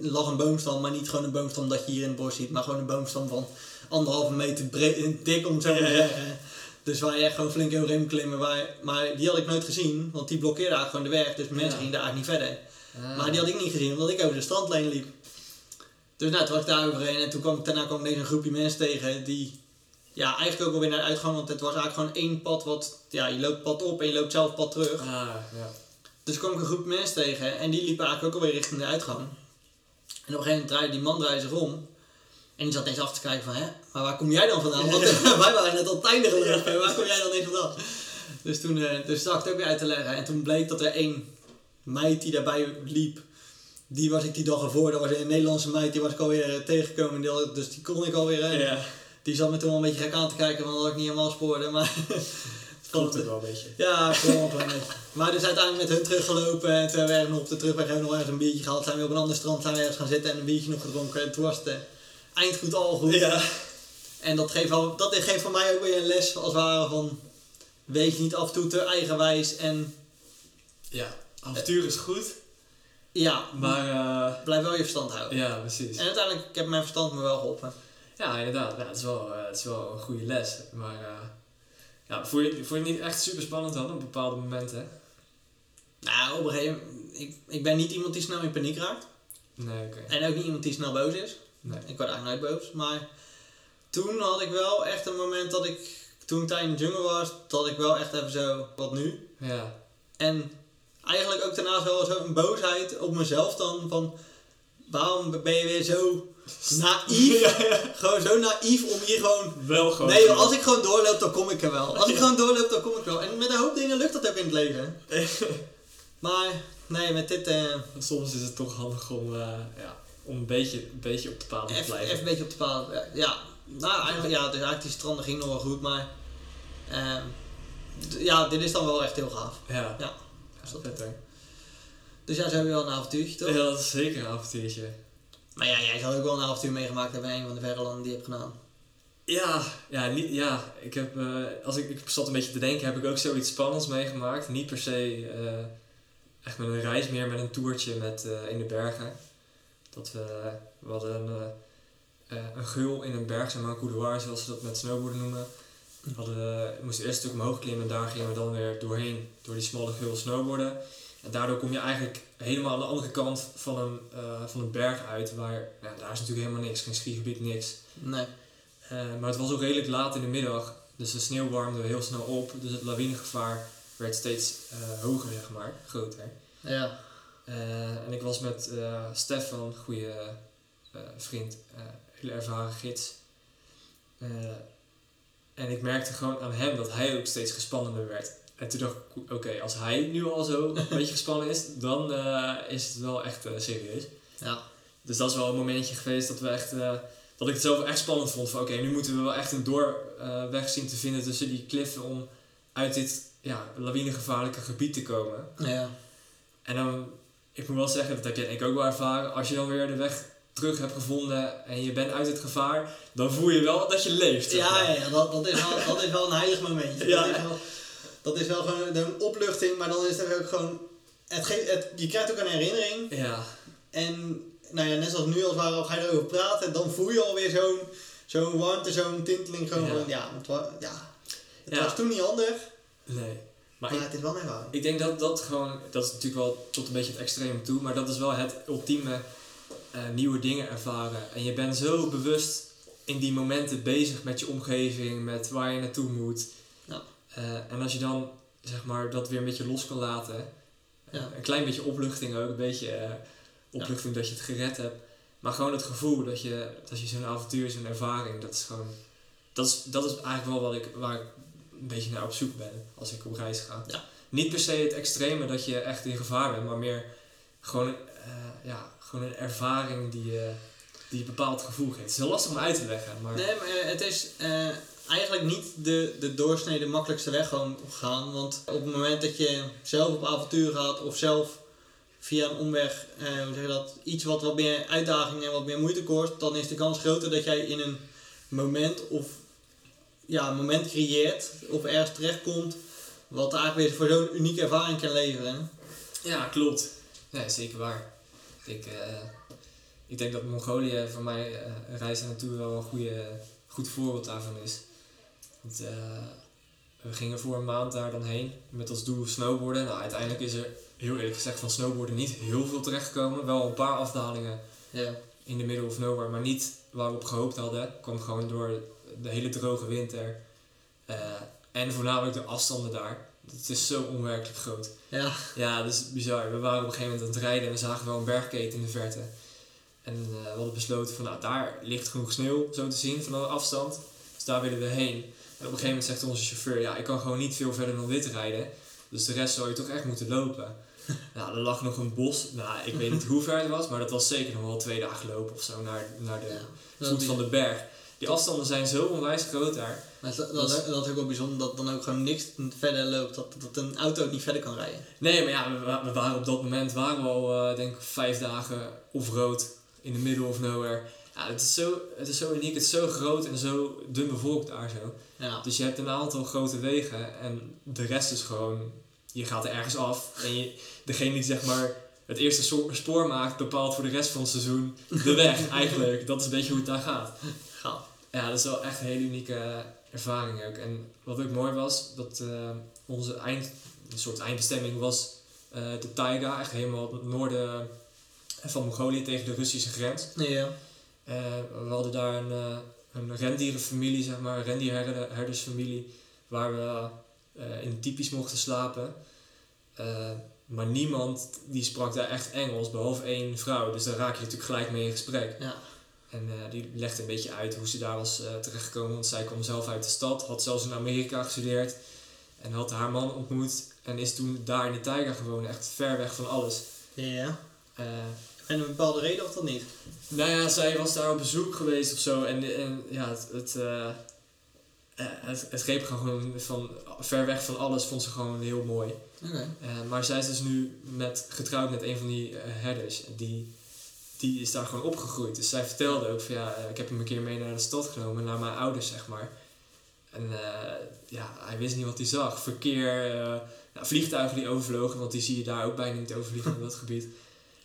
lag een boomstam, maar niet gewoon een boomstam dat je hier in het bos ziet, maar gewoon een boomstam van anderhalve meter breed, dik om zo te zeggen. Dus waar je echt gewoon flink overheen klimmen. Waar, maar die had ik nooit gezien, want die blokkeerde eigenlijk gewoon de weg. Dus mensen Ja. gingen daar eigenlijk niet verder. Ah. Maar die had ik niet gezien, omdat ik over de strandlijn liep. Dus nou, toen was ik daar overheen en toen kwam ik, daarna kwam ik deze een groepje mensen tegen die... Ja, eigenlijk ook alweer naar de uitgang, want het was eigenlijk gewoon één pad wat... Ja, je loopt pad op en je loopt zelf pad terug. Ah, ja. Dus kwam ik een groep mensen tegen en die liepen eigenlijk ook alweer richting de uitgang. En op een gegeven moment draaide die man draaide zich om. En die zat eens af te kijken van, hè, maar waar kom jij dan vandaan? Want wij waren net al einde gelopen, waar kom jij dan eens vandaan? Dus toen dus zag ik het ook weer uit te leggen. En toen bleek dat er één meid die daarbij liep, die was ik die dag ervoor. Dat was een Nederlandse meid, die was ik alweer eh, tegengekomen. Had- Dus die kon ik alweer. eh, Ja. Die zat me toen wel een beetje gek aan te kijken, want dat ik niet helemaal spoorde. Maar Klopt het wel een beetje. ja, gewoon een klein beetje. Maar dus uiteindelijk met hun teruggelopen en toen hebben we nog op de terugweg hebben we nog ergens een biertje gehad. Zijn we op een ander strand zijn we ergens gaan zitten en een biertje nog gedronken. En toen was het eh, eindgoed al goed. Ja. En dat geeft, wel, dat geeft voor mij ook weer een les als het ware van wees niet af en toe te eigenwijs en Ja. Avontuur is goed, ja, maar eh, blijf wel je verstand houden. ja, precies. En uiteindelijk ik heb mijn verstand me wel geholpen. Ja, inderdaad. Ja, het, is wel, eh, het is wel een goede les. Maar eh, ja, vond, je, vond je het niet echt super spannend dan op bepaalde momenten? Nou, op een gegeven moment, ik, ik ben niet iemand die snel in paniek raakt. Nee, oké. En ook niet iemand die snel boos is. Nee. Ik word eigenlijk nooit boos. Maar toen had ik wel echt een moment dat ik, toen ik daar in de jungle was, dat ik wel echt even zo, wat nu? Ja. En eigenlijk ook daarnaast wel zo een boosheid op mezelf dan, van waarom ben je weer zo naïef? ja, ja. Gewoon zo naïef om hier gewoon... Wel gewoon. Nee, joh, als ik gewoon doorloop, dan kom ik er wel. Als ik gewoon doorloop, dan kom ik wel. En met een hoop dingen lukt dat ook in het leven. Maar, nee, met dit... eh, Soms is het toch handig om, eh, ja, om een, beetje, een beetje op de paal te blijven. even een beetje op de paal. Ja, nou eigenlijk, ja, dus eigenlijk die stranden ging nog wel goed, maar ehm, ja, dit is dan wel echt heel gaaf. Ja. Ja. Ja, vet hoor. Dus ja, zo heb je wel een avontuurtje toch? Ja, dat is zeker een avontuurtje. Maar ja, jij zal ook wel een avontuur meegemaakt hebben in een van de verre landen die je hebt gedaan. Ja, ja, niet, ja ik, heb, eh, als ik, ik zat een beetje te denken, heb ik ook zoiets spannends meegemaakt. Niet per se eh, echt met een reis, meer met een toertje met, eh, in de bergen. Dat we, we hadden een, eh, een geul in een berg, zeg maar een couloir zoals ze dat met snowboarden noemen. We hadden, we moesten eerst een stuk omhoog klimmen en daar gingen we dan weer doorheen, door die smalle geul snowboarden. En daardoor kom je eigenlijk helemaal aan de andere kant van een, eh, van een berg uit, waar, ja, daar is natuurlijk helemaal niks, geen skigebied, niks. Nee. Eh, maar het was ook redelijk laat in de middag, dus de sneeuw warmde heel snel op. Dus het lawinegevaar werd steeds hoger, zeg maar, groter. Ja. Eh, en ik was met eh, Stefan, goede eh, vriend, hele ervaren gids. En ik merkte gewoon aan hem dat hij ook steeds gespannender werd. En toen dacht ik, oké, als hij nu al zo een beetje gespannen is, dan is het wel echt serieus. Ja. Dus dat is wel een momentje geweest dat we echt, dat ik het zelf echt spannend vond. Van oké, nu moeten we wel echt een doorweg zien te vinden tussen die kliffen om uit dit ja, lawinegevaarlijke gebied te komen. Ja. En dan, ik moet wel zeggen, dat heb ik ook wel ervaren, als je dan weer de weg terug hebt gevonden en je bent uit het gevaar, dan voel je wel dat je leeft. Ja, maar. ja, dat, dat, is wel, dat is wel een heilig momentje. Ja. Dat, is wel, dat is wel gewoon een opluchting, maar dan is er ook gewoon... Het ge- het, je krijgt ook een herinnering. Ja, En nou ja, net zoals nu als waar ga je erover praten, dan voel je alweer zo'n zo'n warmte, zo'n tinteling. Gewoon Ja. van, ja, het, wa- ja, het Ja. was toen niet anders, nee. Maar maar ik, het is wel een ervaring. ik denk dat dat gewoon, dat is natuurlijk wel tot een beetje het extreme toe, maar dat is wel het ultieme eh, nieuwe dingen ervaren. En je bent zo bewust in die momenten bezig met je omgeving, met waar je naartoe moet. Ja. Eh, en als je dan, zeg maar, dat weer een beetje los kan laten, Ja. een klein beetje opluchting ook, een beetje... eh, opluchting dat je het gered hebt. Maar gewoon het gevoel dat je, dat je zo'n avontuur, zo'n ervaring, dat is gewoon... Dat is, dat is eigenlijk wel wat ik, waar ik een beetje naar op zoek ben als ik op reis ga. Ja. Niet per se het extreme dat je echt in gevaar bent, maar meer gewoon, eh, ja, gewoon een ervaring die je, die een bepaald gevoel geeft. Het is heel lastig om uit te leggen, maar... Nee, maar eh, het is eh, eigenlijk niet de, de doorsnede makkelijkste weg gewoon gaan. Want op het moment dat je zelf op avontuur gaat of zelf via een omweg, hoe zeg je dat, iets wat wat meer uitdaging en wat meer moeite kost, dan is de kans groter dat jij in een moment of ja, een moment creëert of ergens terechtkomt wat eigenlijk weer voor zo'n unieke ervaring kan leveren. Ja, klopt. Nee, zeker waar. Ik, eh, ik denk dat Mongolië voor mij eh, een reis naartoe wel een goede, goed voorbeeld daarvan is. Want, eh, we gingen voor een maand daar dan heen met als doel snowboarden. Nou, uiteindelijk is er heel eerlijk gezegd van snowboarden niet heel veel terechtgekomen. Wel een paar afdalingen Ja. in de middle of nowhere, maar niet waar we op gehoopt hadden. Kwam gewoon door de hele droge winter. Eh, en voornamelijk de afstanden daar. Het is zo onwerkelijk groot. Ja. Ja, dat is bizar. We waren op een gegeven moment aan het rijden en we zagen wel een bergketen in de verte. En eh, we hadden besloten van nou, daar ligt genoeg sneeuw zo te zien van de afstand. Dus daar willen we heen. En op een gegeven moment zegt onze chauffeur, ja, ik kan gewoon niet veel verder dan dit rijden. Dus de rest zou je toch echt moeten lopen. nou, er lag nog een bos. Nou, ik weet niet hoe ver het was, maar dat was zeker nog wel twee dagen lopen of zo naar, naar de Ja. voet van de berg. Die afstanden zijn zo onwijs groot daar. Maar dat, dat, is- dat is ook wel bijzonder dat dan ook gewoon niks verder loopt. Dat, dat een auto ook niet verder kan rijden. Nee, maar ja, we, we waren op dat moment waren we al, eh, denk ik, vijf dagen off-road in the middle of nowhere. Ja, het is, zo, het is zo uniek, het is zo groot en zo dun bevolkt daar zo. Ja. Dus je hebt een aantal grote wegen en de rest is gewoon, je gaat er ergens af. En je, degene die zeg maar het eerste so- spoor maakt, bepaalt voor de rest van het seizoen de weg eigenlijk. Dat is een beetje hoe het daar gaat. Gaaf. Ja, dat is wel echt een hele unieke ervaring ook. En wat ook mooi was, dat eh, onze eind, een soort eindbestemming was eh, de taiga, echt helemaal het noorden van Mongolië tegen de Russische grens. Ja. Eh, we hadden daar een, een rendierenfamilie, zeg maar, een rendierherdersfamilie, waar we in typisch mochten slapen. Maar niemand die sprak daar echt Engels, behalve één vrouw. Dus daar raak je natuurlijk gelijk mee in gesprek. Ja. En eh, die legde een beetje uit hoe ze daar was eh, terechtgekomen. Want zij kwam zelf uit de stad, had zelfs in Amerika gestudeerd. En had haar man ontmoet. En is toen daar in de taiga gewoond, echt ver weg van alles. Ja. Eh, En een bepaalde reden of dat niet? nou ja, zij was daar op bezoek geweest of zo. En, en ja, het, het, het, het greep gewoon van ver weg van alles, vond ze gewoon heel mooi. Eh, maar zij is dus nu met, getrouwd met een van die eh, herders. Die, die is daar gewoon opgegroeid. Dus zij vertelde ook van ja, eh, ik heb hem een keer mee naar de stad genomen, naar mijn ouders zeg maar. En ja, hij wist niet wat hij zag. Verkeer, nou, vliegtuigen die overvlogen, want die zie je daar ook bijna niet overvliegen in dat gebied.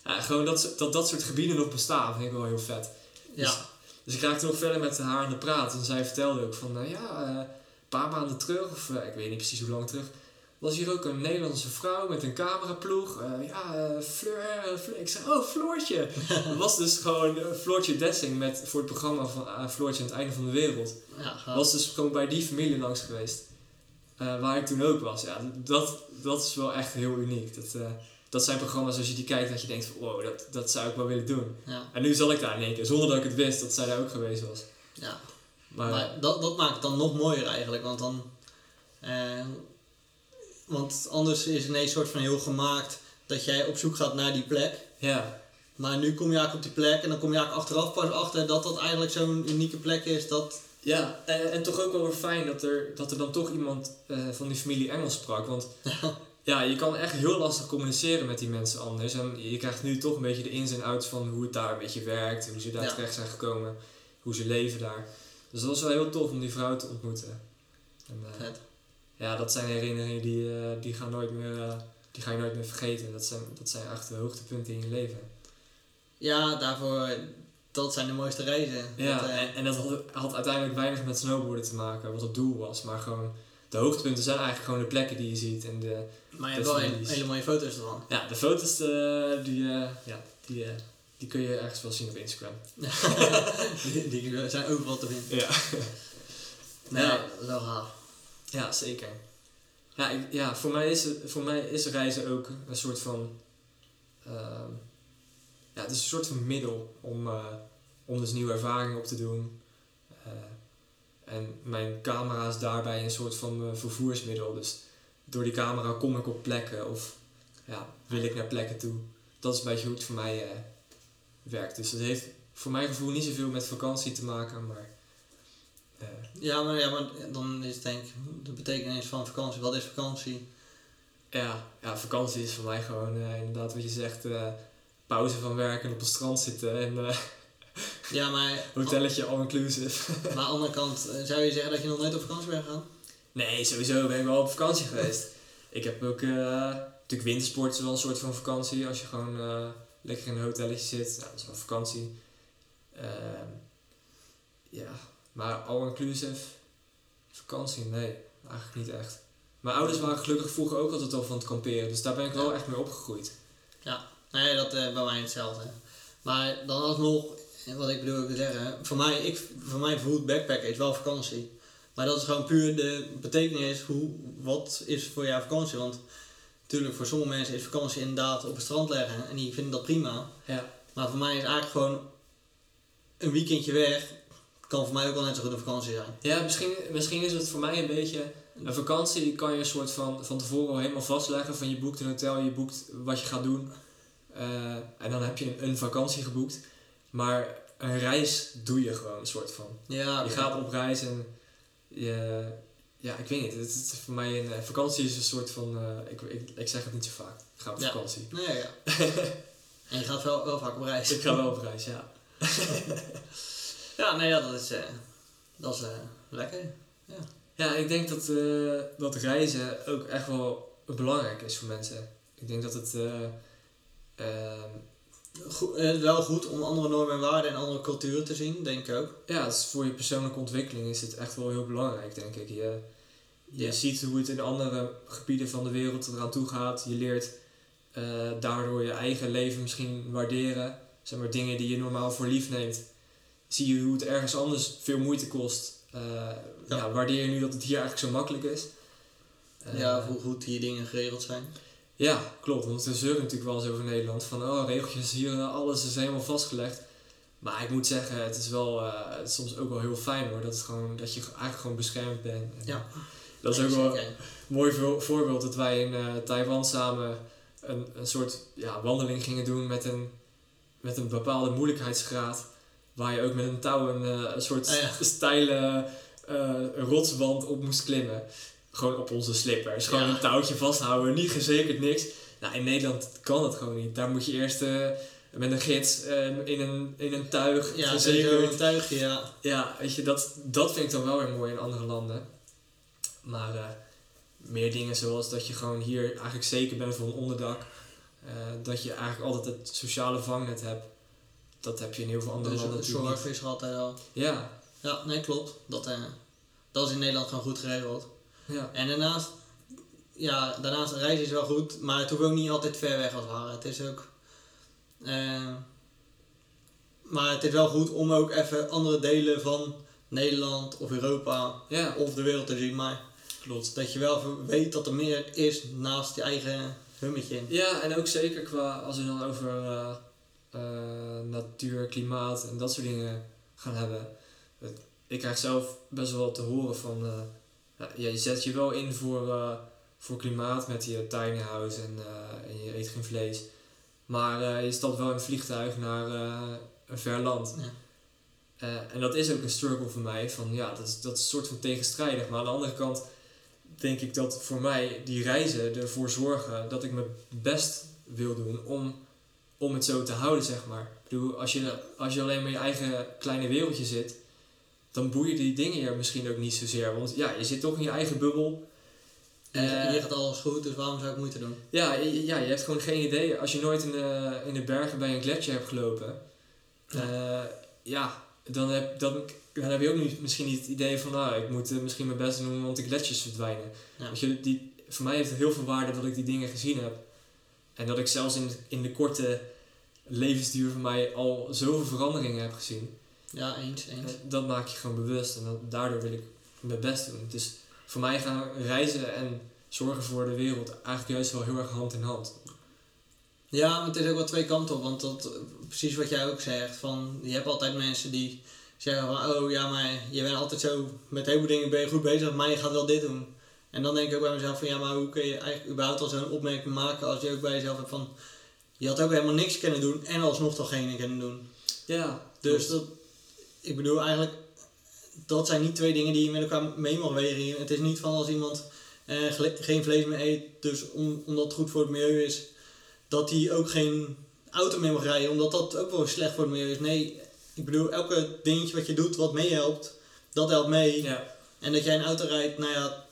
Gewoon dat, dat dat soort gebieden nog bestaan, vind ik wel heel vet. Ja. Dus ik raakte nog verder met haar aan de praat. En zij vertelde ook van, nou ja, eh, een paar maanden terug, of eh, ik weet niet precies hoe lang terug, was hier ook een Nederlandse vrouw met een cameraploeg. Eh, ja, Fleur, Fleur. Ik zei, oh, Floortje. Dat was dus gewoon Floortje Dessing met, voor het programma van Floortje aan het einde van de wereld. Ja. Was dus gewoon bij die familie langs geweest. waar ik toen ook was. Ja, dat, dat is wel echt heel uniek. Dat, dat zijn programma's als je die kijkt dat je denkt van, wow, dat, dat zou ik wel willen doen. Ja. En nu zat ik daar in één keer, zonder dat ik het wist dat zij daar ook geweest was. ja. Maar, Maar dat, dat maakt het dan nog mooier eigenlijk, want dan... eh, want anders is het ineens soort van heel gemaakt dat jij op zoek gaat naar die plek. ja, Maar nu kom je eigenlijk op die plek en dan kom je eigenlijk achteraf pas achter dat dat eigenlijk zo'n unieke plek is dat... ja en, en toch ook wel weer fijn dat er, dat er dan toch iemand eh, van die familie Engels sprak. Want ja, je kan echt heel lastig communiceren met die mensen anders. En je krijgt nu toch een beetje de ins en outs van hoe het daar een beetje werkt, hoe ze daar Ja. terecht zijn gekomen, hoe ze leven daar. Dus dat was wel heel tof om die vrouw te ontmoeten. En, eh, ja, dat zijn herinneringen die, eh, die, gaan nooit meer, eh, die ga je nooit meer vergeten. Dat zijn, dat zijn echt de hoogtepunten in je leven. Ja, daarvoor... Dat zijn de mooiste reizen. Ja, Dat, en, en dat had, had uiteindelijk weinig met snowboarden te maken, wat het doel was. Maar gewoon, de hoogtepunten zijn eigenlijk gewoon de plekken die je ziet. En de, maar je hebt wel hele, mooie foto's ervan. ja, de foto's, eh, die, eh, ja, die, eh, die kun je ergens wel zien op Instagram. die, die zijn overal te vinden. Ja, Nee, Ja. dat is wel gaaf. ja zeker. Ja, ik, ja voor, mij is, voor mij is reizen ook een soort van... ehm, ja, het is een soort van middel om, om dus nieuwe ervaringen op te doen. En mijn camera is daarbij een soort van vervoersmiddel. Dus door die camera kom ik op plekken of ja, wil ik naar plekken toe. Dat is een beetje hoe het voor mij eh, werkt. Dus het heeft voor mijn gevoel niet zoveel met vakantie te maken, maar eh, Ja, maar, ja, maar dan is het denk ik de betekenis van vakantie. Wat is vakantie? ja, ja, vakantie is voor mij gewoon eh, inderdaad wat je zegt, pauze van werken op het strand zitten en Ja, maar, hotelletje all-inclusive. maar aan de andere kant, zou je zeggen dat je nog nooit op vakantie bent gegaan? Nee, sowieso ben ik wel op vakantie geweest. ik heb ook, eh, natuurlijk wintersport is wel een soort van vakantie. Als je gewoon eh, lekker in een hotelletje zit, nou, dat is wel vakantie. Ehm, ja, maar all-inclusive, vakantie, nee, eigenlijk niet echt. Mijn ouders waren gelukkig vroeger ook altijd al van het kamperen, dus daar ben ik wel echt mee opgegroeid. Nee, dat eh bij mij hetzelfde. Maar dan alsnog, wat ik bedoel te zeggen, voor mij, ik, voor mij voelt backpacken is wel vakantie. Maar dat is gewoon puur de betekenis, hoe, wat is voor jou vakantie? Want natuurlijk voor sommige mensen is vakantie inderdaad op het strand leggen en die vinden dat prima. Ja. Maar voor mij is eigenlijk gewoon een weekendje weg, kan voor mij ook wel net zo goed een vakantie zijn. Ja, misschien, misschien is het voor mij een beetje. Een vakantie die kan je een soort van van tevoren al helemaal vastleggen. Van je boekt een hotel, je boekt wat je gaat doen. Eh, en dan heb je een, een vakantie geboekt. Maar een reis doe je gewoon een soort van. Ja, Je gaat op reis en je, ja, ik weet niet. Het, voor mij een eh, vakantie is een soort van. eh, ik, ik, ik zeg het niet zo vaak. Ik ga op Ja. vakantie. Nee, ja. en je gaat wel, wel vaak op reis. Ik ga wel op reis, ja. Ja, nee, ja, dat is, eh, dat is lekker. Ja, ik denk dat, dat reizen ook echt wel belangrijk is voor mensen. Ik denk dat het. eh, ehm, Goed, eh, wel goed om andere normen en waarden en andere culturen te zien, denk ik ook. ja, het is voor je persoonlijke ontwikkeling is het echt wel heel belangrijk, denk ik. Je, je Ja. ziet hoe het in andere gebieden van de wereld eraan toe gaat. Je leert eh, daardoor je eigen leven misschien waarderen. Zeg maar dingen die je normaal voor lief neemt. Zie je hoe het ergens anders veel moeite kost. Eh, ja. waardeer je nu dat het hier eigenlijk zo makkelijk is. Ja, hoe goed hier dingen geregeld zijn. Ja, klopt. Want we zeuren natuurlijk wel eens over Nederland. Van, oh, regeltjes hier, alles is helemaal vastgelegd. Maar ik moet zeggen, het is wel eh, het is soms ook wel heel fijn hoor. Dat, het gewoon, dat je eigenlijk gewoon beschermd bent. En, Ja. Dat is ook wel een mooi vo- voorbeeld dat wij in eh, Taiwan samen een, een soort ja, wandeling gingen doen met een, met een bepaalde moeilijkheidsgraad. Waar je ook met een touw een, eh, een soort Ah, ja. steile rotswand op moest klimmen. Gewoon op onze slippers. Gewoon Ja. een touwtje vasthouden, niet gezekerd, niks. Nou, in Nederland kan dat gewoon niet. Daar moet je eerst eh, met een gids eh, in, een, in een tuig Ja, gezekerd. zeker een tuigje, ja. Ja, weet je, dat, dat vind ik dan wel weer mooi in andere landen. Maar eh, meer dingen zoals dat je gewoon hier eigenlijk zeker bent van een onderdak. dat je eigenlijk altijd het sociale vangnet hebt. Dat heb je in heel veel andere Dus landen de natuurlijk zorg is er altijd al. Ja, Ja, nee, klopt. Dat, dat is in Nederland gewoon goed geregeld. Ja. En daarnaast, ja, daarnaast reizen is wel goed, maar het hoeft ook niet altijd ver weg als het ware. Het is ook, eh, maar het is wel goed om ook even andere delen van Nederland of Europa ja, of de wereld te zien. Maar klopt. dat je wel weet dat er meer is naast je eigen hummetje. Ja, en ook zeker qua, als we dan over eh, eh, natuur, klimaat en dat soort dingen gaan hebben. Ik krijg zelf best wel te horen van, ja, je zet je wel in voor, eh, voor klimaat met je tiny house en, eh, en je eet geen vlees. Maar eh, je stapt wel in een vliegtuig naar een ver land. Ja. En dat is ook een struggle voor mij. Van, ja, dat, is, dat is een soort van tegenstrijdig. Maar aan de andere kant denk ik dat voor mij die reizen ervoor zorgen dat ik mijn best wil doen om, om het zo te houden, zeg maar. Ik bedoel, als je, als je alleen maar in je eigen kleine wereldje zit, dan boeien die dingen je misschien ook niet zozeer. Want ja, je zit toch in je eigen bubbel. En hier- Eh, hier gaat alles goed, dus waarom zou ik moeite doen? Ja, je, ja, je hebt gewoon geen idee. Als je nooit in de, in de bergen bij een gletsjer hebt gelopen, ja, ja dan, heb, dan, dan heb je ook niet, misschien niet het idee van, nou, ik moet eh, misschien mijn best doen, want de gletsjers verdwijnen. Ja. Weet je, die, voor mij heeft het heel veel waarde dat ik die dingen gezien heb. En dat ik zelfs in, in de korte levensduur van mij al zoveel veranderingen heb gezien. Ja, eens, eens. Eh, Dat maak je gewoon bewust en dat, daardoor wil ik mijn best doen. Dus voor mij gaan reizen en zorgen voor de wereld eigenlijk juist wel heel erg hand in hand. Ja, maar het is ook wel twee kanten op. Want dat, precies wat jij ook zegt. Van, je hebt altijd mensen die zeggen van... Oh ja, maar je bent altijd zo... Met heel veel dingen ben je goed bezig. Maar je gaat wel dit doen. En dan denk ik ook bij mezelf van... Ja, maar hoe kun je eigenlijk überhaupt al zo'n opmerking maken... Als je ook bij jezelf hebt van... Je had ook helemaal niks kunnen doen. En alsnog toch geen kunnen doen. Ja. Dus dat... Ik bedoel eigenlijk... Dat zijn niet twee dingen die je met elkaar mee mag wegen. Het is niet van als iemand... eh, geen vlees meer eet, dus om, omdat het goed voor het milieu is, dat hij ook geen auto meer mag rijden, omdat dat ook wel slecht voor het milieu is. Nee, ik bedoel, elke dingetje wat je doet wat meehelpt, dat helpt mee. Ja. En dat jij een auto rijdt, nou ja,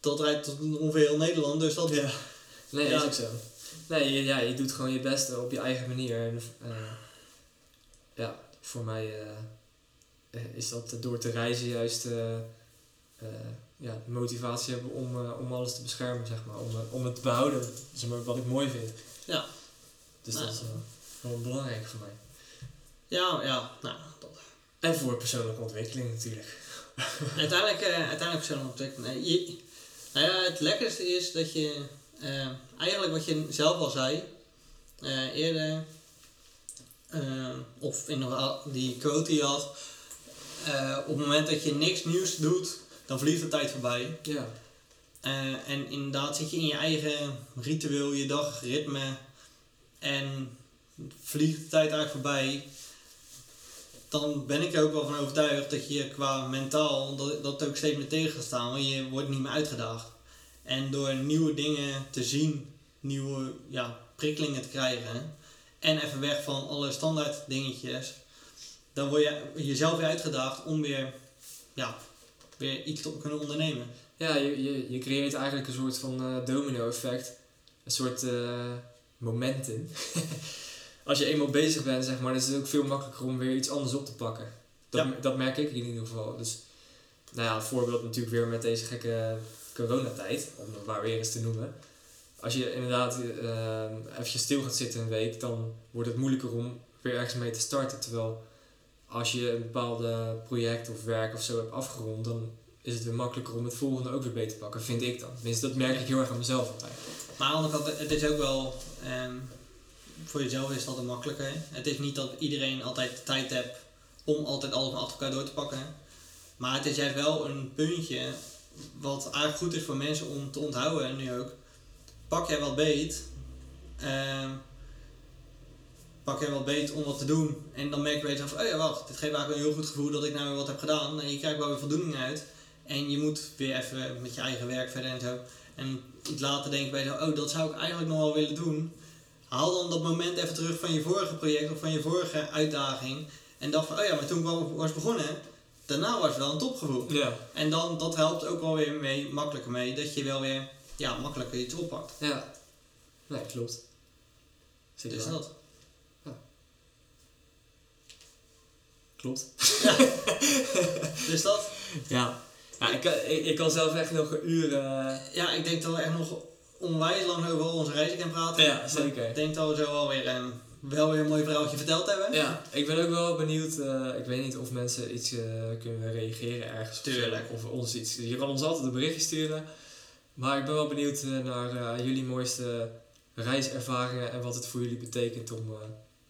dat rijdt tot ongeveer heel Nederland, dus dat... Ja. Nee, Ja. is ook zo. Nee, je, ja, je doet gewoon je beste op je eigen manier. En, eh, ja, voor mij eh, is dat door te reizen juist eh, eh, ja, motivatie hebben om, eh, om alles te beschermen, zeg maar. Om, eh, om het te behouden, zeg maar, wat ik mooi vind. Ja. Dus Nou. dat is eh, wel belangrijk voor mij. Ja, ja, nou, dat. En voor persoonlijke ontwikkeling natuurlijk. Uiteindelijk, eh uiteindelijk persoonlijk ontwikkelen. Nee, je, nou ja, het lekkerste is dat je, eh, eigenlijk wat je zelf al zei, eh, eerder, eh, of in die quote die je had, eh, op het moment dat je niks nieuws doet, dan vliegt de tijd voorbij. Ja. Eh, en inderdaad zit je in je eigen ritueel, je dagritme en vliegt de tijd eigenlijk voorbij. Dan ben ik er ook wel van overtuigd dat je qua mentaal dat, dat ook steeds meer tegen gaat staan, want je wordt niet meer uitgedaagd. En door nieuwe dingen te zien, nieuwe ja, prikkelingen te krijgen en even weg van alle standaard dingetjes, dan word je jezelf weer uitgedaagd om weer, ja, weer iets te kunnen ondernemen. Ja, je, je, je creëert eigenlijk een soort van eh, domino-effect. Een soort eh, momentum. Als je eenmaal bezig bent, zeg maar, dan is het ook veel makkelijker om weer iets anders op te pakken. Dat, Ja. dat merk ik in ieder geval. Dus, nou ja, een voorbeeld natuurlijk weer met deze gekke coronatijd, om het maar weer eens te noemen. Als je inderdaad eh even stil gaat zitten een week, dan wordt het moeilijker om weer ergens mee te starten. Terwijl als je een bepaalde project of werk of zo hebt afgerond, dan is het weer makkelijker om het volgende ook weer beter te pakken, vind ik dan. Tenminste, dat merk ik heel erg aan mezelf altijd. Maar aan kant, het is ook wel, ehm, voor jezelf is het altijd makkelijker. Het is niet dat iedereen altijd de tijd hebt om altijd alles achter elkaar door te pakken. Maar het is juist wel een puntje wat eigenlijk goed is voor mensen om te onthouden nu ook. Pak jij wat beet, ehm, pak jij wat beet om wat te doen. En dan merk je bij jezelf, oh ja wacht, dit geeft eigenlijk een heel goed gevoel dat ik nou weer wat heb gedaan. En je krijgt wel weer voldoening uit. En je moet weer even met je eigen werk verder en zo. En iets later denk je bij oh dat zou ik eigenlijk nog wel willen doen. Haal dan dat moment even terug van je vorige project of van je vorige uitdaging. En dacht van, oh ja, maar toen ik wel was begonnen, daarna was het wel een topgevoel. Ja. En dan, dat helpt ook wel weer mee, makkelijker mee, dat je wel weer ja, makkelijker iets oppakt. Ja. Nee, klopt. Zit Dus dat. Klopt. Dus dat. Ja. ja ik, kan, ik, ik kan zelf echt nog een uur... eh, Ja, ik denk dat we echt nog onwijs lang over onze reizen kunnen praten. Ja, zeker. Ik denk dat we zo wel weer, eh, wel weer een mooi verhaaltje verteld hebben. Ja, ik ben ook wel benieuwd. eh, ik weet niet of mensen iets eh, kunnen reageren ergens. of Tuurlijk. Of ons iets. Je kan ons altijd een berichtje sturen. Maar ik ben wel benieuwd naar jullie mooiste reiservaringen en wat het voor jullie betekent om.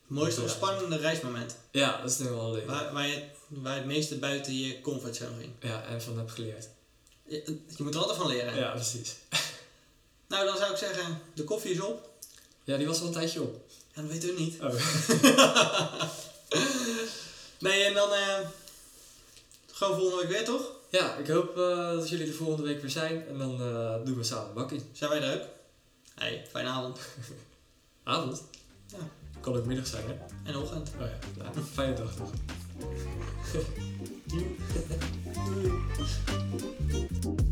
Mooiste of spannende reismoment. ja, dat is nu wel leuk. Waar, waar, je, waar het meeste buiten je comfortzone ging. Ja, en van heb geleerd. Je, je moet er altijd van leren. Ja, precies. Nou, dan zou ik zeggen, de koffie is op. Ja, die was al een tijdje op. Ja, dat weten we niet. Oh. Nee, en dan eh, gewoon volgende week weer, toch? Ja, ik hoop eh, dat jullie de volgende week weer zijn. En dan eh, doen we samen bakkie. Zijn wij er ook? Hey, fijne avond. Avond? Ja kan ook middag zijn, hè? En ochtend. Oh ja, ja. fijne dag nog. Doei.